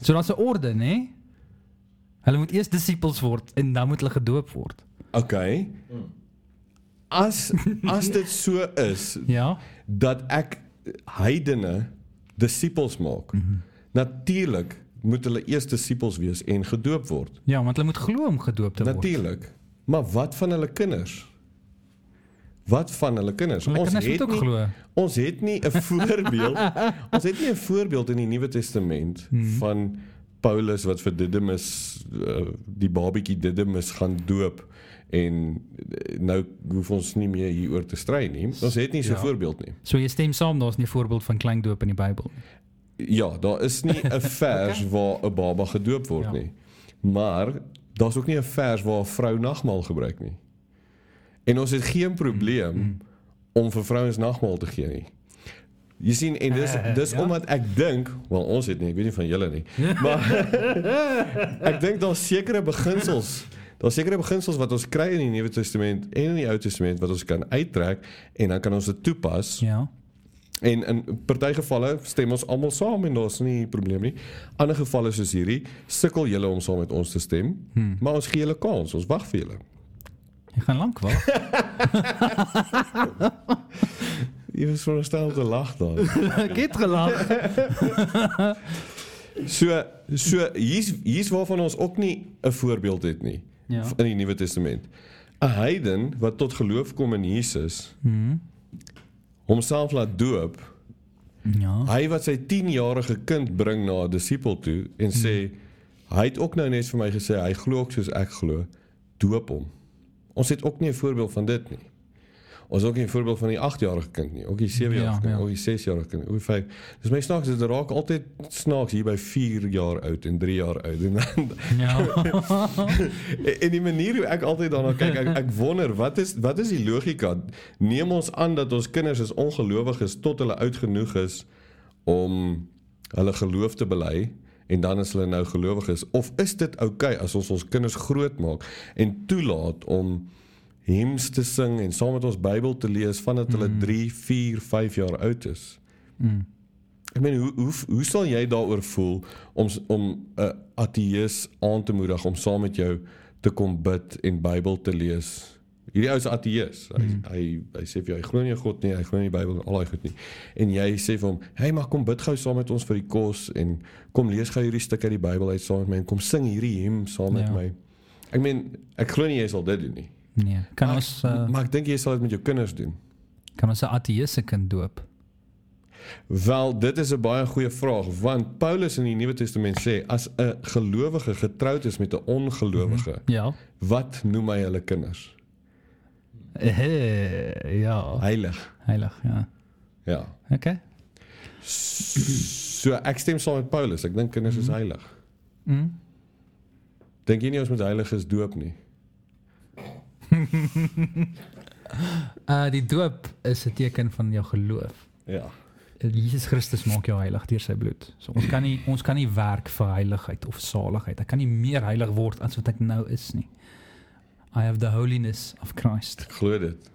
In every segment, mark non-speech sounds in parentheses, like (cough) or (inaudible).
So daar's 'n orde, nê? Hulle moet eers disippels word en dan moet hulle gedoop word. Okay. As as (laughs) dit so is Ja. dat ek heidene disippels maak. Mm. -hmm. Natuurlik moet hulle eers disippels wees en gedoop word. Ja, want hulle moet glo om gedoop te word. Natuurlik. Maar wat van hulle kinders? Wat van hulle kinders? Hulle kinders moet ook nie, glo. ons het nie 'n voorbeeld. (laughs) ons het nie 'n voorbeeld in die Nuwe Testament hmm. van Paulus wat vir Didymus uh, die babatjie Didymus gaan doop en uh, nou hoef ons nie meer hieroor te stry nie. Ons het nie so 'n Ja. voorbeeld nie. So jy stem saam, daar's nie 'n voorbeeld van klein doop in die Bybel nie. Ja, daar is nie 'n (laughs) vers okay. waar 'n baba gedoop word ja. nie. Maar daar's ook nie 'n vers waar 'n vrou nagmaal gebruik nie. En ons het geen probleem Mm. om vir vrouens nagmaal te gee nie. Jy sien en dis Eh, (laughs) dis ja. omdat ek dink, wel ons het nie, ek weet nie van julle nie. (laughs) Maar (laughs) ek dink daar's sekere beginsels. Daar's sekere beginsels wat ons kry in die Nuwe Testament en in die Ou Testament wat ons kan uittrek en dan kan ons dit toepas. Ja. En in party gevalle stem ons almal saam en daar's nie probleem nie. Ander gevalle soos hierdie sukkel julle om saam met ons te stem, hmm. maar ons gee julle kans, ons wag vir julle. Jy gaan lank wag. Jy was veronderstel om te lag dan. Ek het gelag. So so hier's hier's waarvan ons ook nie 'n voorbeeld het nie Ja. in die Nuwe Testament. 'n Heiden wat tot geloof kom in Jesus, Mhm. homself laat doop, Ja. hy wat sy 10-jarige kind bring na 'n disipel toe en sê hy het ook nou net vir my gesê hy glo ook soos ek glo, doop hom. Ons het ook nie 'n voorbeeld van dit nie. Ons het ook nie 'n voorbeeld van die 8-jarige kind nie, ook die 7-jarige Ja, ja. ook die 6-jarige kind, ook die 5. Dis my snaaks, dit raak altyd snaaks hier by 4 jaar oud en 3 jaar oud en dan Ja. (laughs) en die manier hoe ek altyd daarna kyk, ek, ek wonder wat is wat is die logika? Neem ons aan dat ons kinders is ongelowiges tot hulle oud genoeg is om hulle geloof te bely en dan is hulle nou gelowiges of is dit oukei okay as ons ons kinders grootmaak en toelaat om hymns te sing en saam met ons Bybel te lees vandat hulle 3, 4, 5 jaar oud is? Mm. Ek meen hoe hoe hoe sal jy daaroor voel om om 'n ateïs aan te moedig om saam met jou te kom bid en Bybel te lees? Hierdie ou is 'n ateïs. Hy, Mhm. hy hy sê vir jou hy glo nie in God nie, hy glo nie in die Bybel en al daai goed nie. En jy sê vir hom, "Hey, maar kom bid gou saam met ons vir die kos en kom lees gou hierdie stuk uit die Bybel uit saam met my en kom sing hierdie hymn saam met Ja. my." Ek meen, ek glo nie jy sal dit doen nie. Nee. Kan Maar, ons uh, maar ek dink jy sal dit met jou kinders doen. kan ons 'n ateïse kind doop? Wel, dit is 'n baie goeie vraag want Paulus in die Nuwe Testament sê as 'n gelowige getroud is met 'n ongelowige, Ja. wat noem hy hulle kinders? Ja. Heilig. Heilig, ja. Ja. Okay. So ek stem saam met Paulus. Ek dink kinders is heilig. Mm. Dink jy nie ons moet heiliges doop nie? Uh (laughs) die doop is 'n teken van jou geloof. Ja. Jesus Christus maak jou heilig deur sy bloed. So ons kan nie ons kan nie werk vir heiligheid of saligheid. Ek kan nie meer heilig word as wat ek nou is nie. I have the holiness of Christ. Ek glo dit.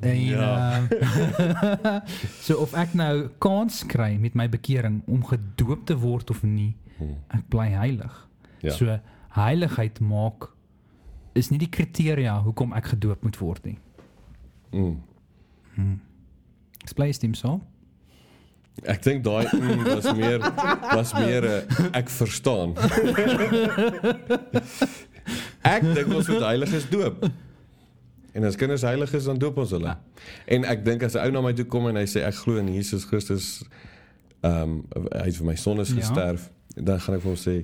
En Ja. uh, (laughs) so of ek nou kans kry met my bekering om gedoop te word of nie, Hmm. ek bly heilig. Ja. So heiligheid maak is nie die kriteria hoekom ek gedoop moet word nie. Mm. Ek bly stem saam. Ek dink daai mm, was meer was meer uh, ek verstaan. ek dink ons moet heiliges doop. En as kinders heilig is dan doop ons hulle. En ek dink as 'n ou na my toe kom en hy sê ek glo in Jesus Christus ehm um, hy het vir my sondes Ja. gesterf, dan gaan ek vir hom sê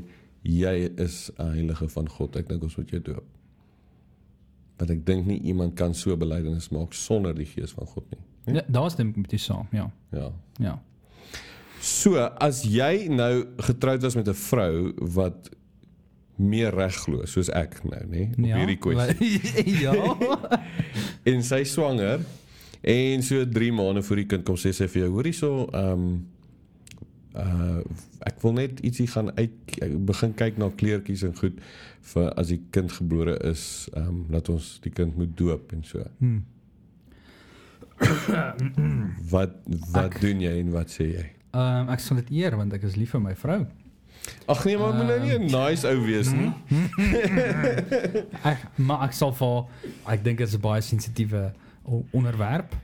jy is 'n heilige van God. Ek dink ons moet jou doop. Want ek dink nie iemand kan so belydenis maak sonder die gees van God nie. Ja, daar stem ek met jou saam, ja. Ja. Ja. So, as jy nou getroud was met 'n vrou wat meer reg glo soos ek nou, nê, op ja. hierdie kwessie. (laughs) ja. (laughs) En sy swanger en so 3 maande voor die kind kom sê sy vir jou, hoor hierso, ehm um, uh ek wil net ietsie gaan uit begin kyk na kleertjies en goed vir as die kind gebore is, ehm um, dat ons die kind moet doop en so. Hmm. Wat wat Ek- doen jy en wat sê jy? Ehm um, ek sal dit eer want ek is lief vir my vrou. Ag nee, maar moet nou nie 'n nice ou wees nie. (laughs) Ek maar ek sal vir ek dink dit is 'n baie sensitiewe onderwerp.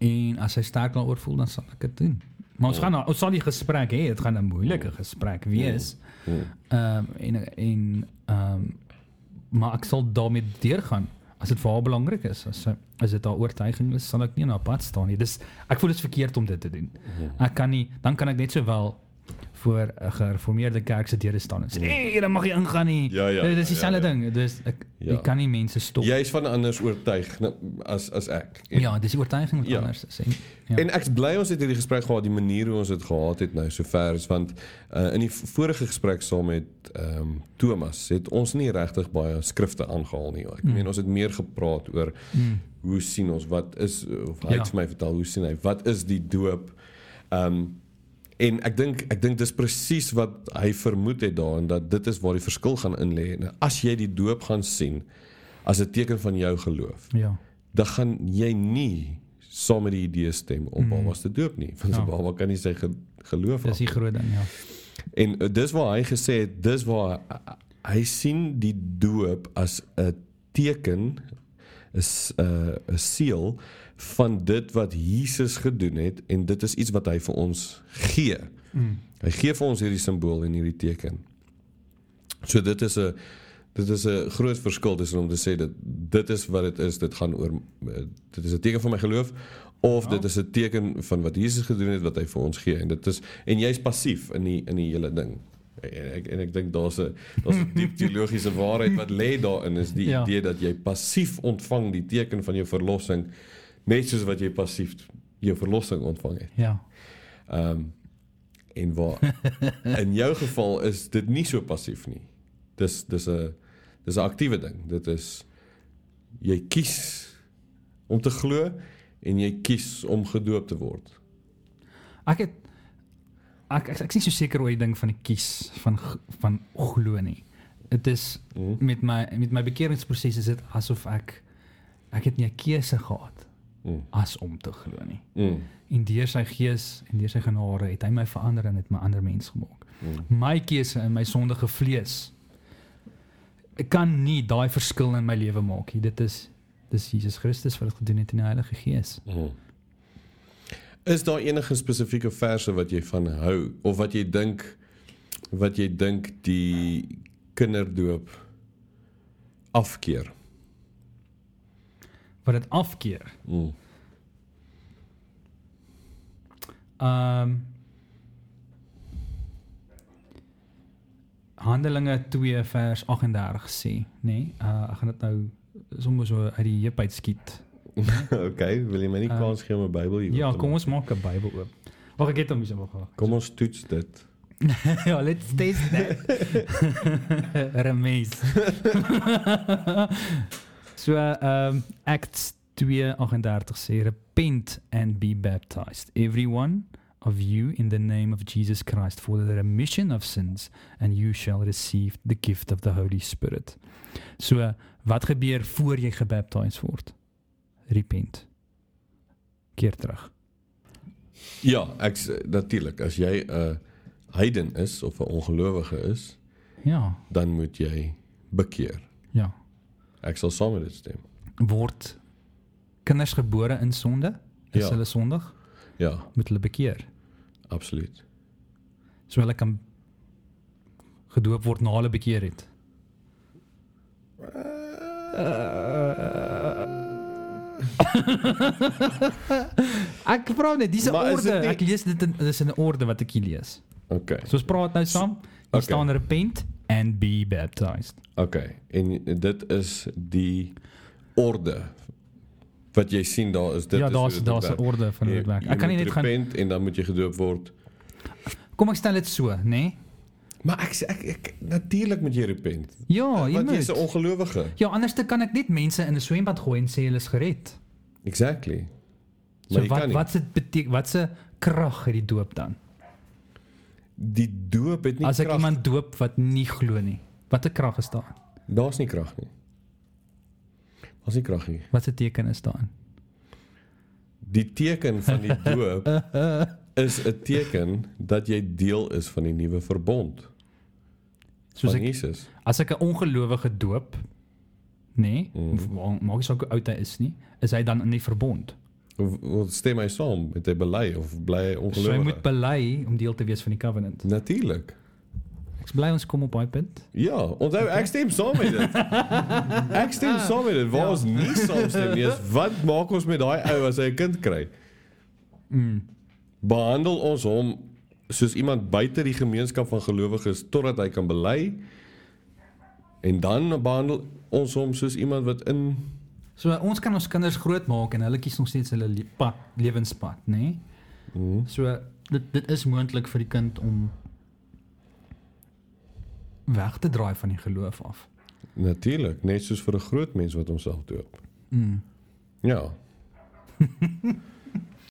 En as hy sterk daaroor voel dan sal ek dit doen. Maar ons Ja. gaan ons sal die gesprek hê, dit gaan 'n moeilike gesprek wees. Hmm. Ehm um, en en ehm um, maar ek sal daarmee deurgaan as dit vir haar belangrik is. As sy- as dit haar oortuiging is, sal ek nie na pad staan nie. Dis ek voel dit is verkeerd om dit te doen. Ek kan nie dan kan ek net sowel voor 'n gereformeerde kerk se deure staan en sê, "Hey, dan mag jy ingaan nie." Ja, ja, Dit is ja, dieselfde ja. ding. Dis ek Ja. jy kan nie mense stop. Jy is van anders oortuig as as ek. En, ja, dis die oortuiging wat Ja. anders is. En, ja. En ek's bly ons het hierdie gesprek gehad, die manier hoe ons dit gehad het nou sover is want uh, in die vorige gesprek saam met ehm um, Thomas het ons nie regtig baie skrifte aangehaal nie. Ek Mm. meen ons het meer gepraat oor mm, hoe sien ons wat is of hy Ja. het vir my vertel hoe sien hy wat is die doop ehm um, en ek dink ek dink dis presies wat hy vermoed het daarin dat dit is waar die verskil gaan in lê en as jy die doop gaan sien as 'n teken van jou geloof ja. dan gaan jy nie saam met die idee stem om Mm. babas te doop nie want 'n Ja. baba kan nie sy ge geloof Dis die groot ding, ja. en uh, dis waar hy gesê het dis waar hy, hy sien die doop as 'n teken 'n uh, 'n seël van dit wat Jesus gedoen het en dit is iets wat hy vir ons gee. Mm. Hy gee vir ons hierdie simbool en hierdie teken. So dit is 'n dit is 'n groot verskil tussen om te sê dat dit is wat dit is, dit gaan oor eh, dit is 'n teken van my geloof of Ja. dit is 'n teken van wat Jesus gedoen het wat hy vir ons gee en dit is en jy's passief in die in die hele ding. En ek en ek dink daar's 'n daar's 'n diep teologiese waarheid wat lê daarin is die Ja. idee dat jy passief ontvang die teken van jou verlossing net soos wat jy passief jou verlossing ontvang het. Ja. Ehm um, en waar (laughs) in jou geval is dit nie so passief nie. Dis dis 'n dis 'n aktiewe ding. Dit is jy kies om te glo en jy kies om gedoop te word. Ek het ek ek, ek is nie so seker oor die ding van die kies van van glo nie. Dit is Mm. met my met my bekeringsproses is dit asof ek ek het nie 'n keuse gehad Mm. as om te glo nie. Mm. En deur sy gees en deur sy genade het hy my verander en het my ander mens gemaak. Mm. My keuse in my sondige vlees ek kan nie daai verskil in my lewe maak nie. Dit is dis Jesus Christus wat dit gedoen het in die Heilige Gees. Mm. Is daar enige spesifieke verse wat jy van hou of wat jy dink wat jy dink die kinderdoop afkeer? Wat dit afkeer. Mm. Ehm um, Handelinge 2 vers 38 sê, nê? Nee, uh ek gaan dit nou sommer so uit die heup uit skiet. (laughs) okay, wil jy my nie kans gee om 'n Bybel hier Ja, oop te kom ons maak 'n Bybel oop. Wag ek het hom hier wag. Kom ons toets dit. (laughs) ja, let's taste that. (laughs) Remes. so ehm um, Acts 2:38 sê repent and be baptized everyone of you in the name of Jesus Christ for the remission of sins and you shall receive the gift of the Holy Spirit. So wat gebeur voor jy gebaptiseer word? Repent. Keer terug. Ja, ek natuurlik as jy 'n heiden is of 'n ongelowige is, Ja, dan moet jy bekeer. ja. Ek sal saam met dit stem. Word kinders gebore in sonde? Is Ja. hulle sondig? Ja, moet hulle bekeer. absoluut. So hulle kan gedoop word na hulle bekeer het. (laughs) ek vra net dis 'n orde. nie- Ek lees dit in dis 'n orde wat ek hier lees. Okay. So ons praat nou saam. Hier Okay. staan repent and be baptized. Okay. En dit is die orde wat jy sien daar is dit ja, daar's daar's 'n orde van dit Jy- werk. jy Ek kan nie net gaan repent en dan moet jy gedoop word. Kom ek stel dit so, nê? Nee? Maar ek sê- ek, ek natuurlik moet jy repent. Ja, jy Want jy's 'n moet. ongelowige. Ja, anders dan kan ek net mense in 'n swembad gooi en sê hulle is gered. Exactly. So Maar jy wat wat se beteken wat se krag het die doop dan? Die doop het nie As ek krag. iemand doop wat nie glo nie. Watter krag is daar? Daar's nie krag nie. Daar's nie krag nie. Wat se teken is daar? Die teken van die (laughs) doop is 'n teken dat jy deel is van die nuwe verbond Soos van ek Jesus. as ek 'n ongelowige doop, nê, Mm. nee, maak nie saak hoe oud hy is nie, is hy dan in die verbond. Of, of stem hy saam met hy bely of bly hy So hy ongelowig? moet bely om deel te wees van die covenant. Natuurlik. Ek's bly ons kom op daai punt. Ja, onthou ek stem saam met dit. (laughs) Ek stem saam met dit. Waar Ja. ons nie saamstem nie, is wat maak ons met daai ou as hy 'n kind kry? Mm. Behandel ons hom soos iemand buite die gemeenskap van gelowiges totdat hy kan bely en dan behandel ons hom soos iemand wat in So ons kan ons kinders grootmaak en hulle kies nog steeds hulle le pad, lewenspad, nê? Nee? mm, So dit dit is moontlik vir die kind om weg te draai van die geloof af. natuurlik, net soos vir 'n groot mens wat homself doop. Mm. Ja. (laughs)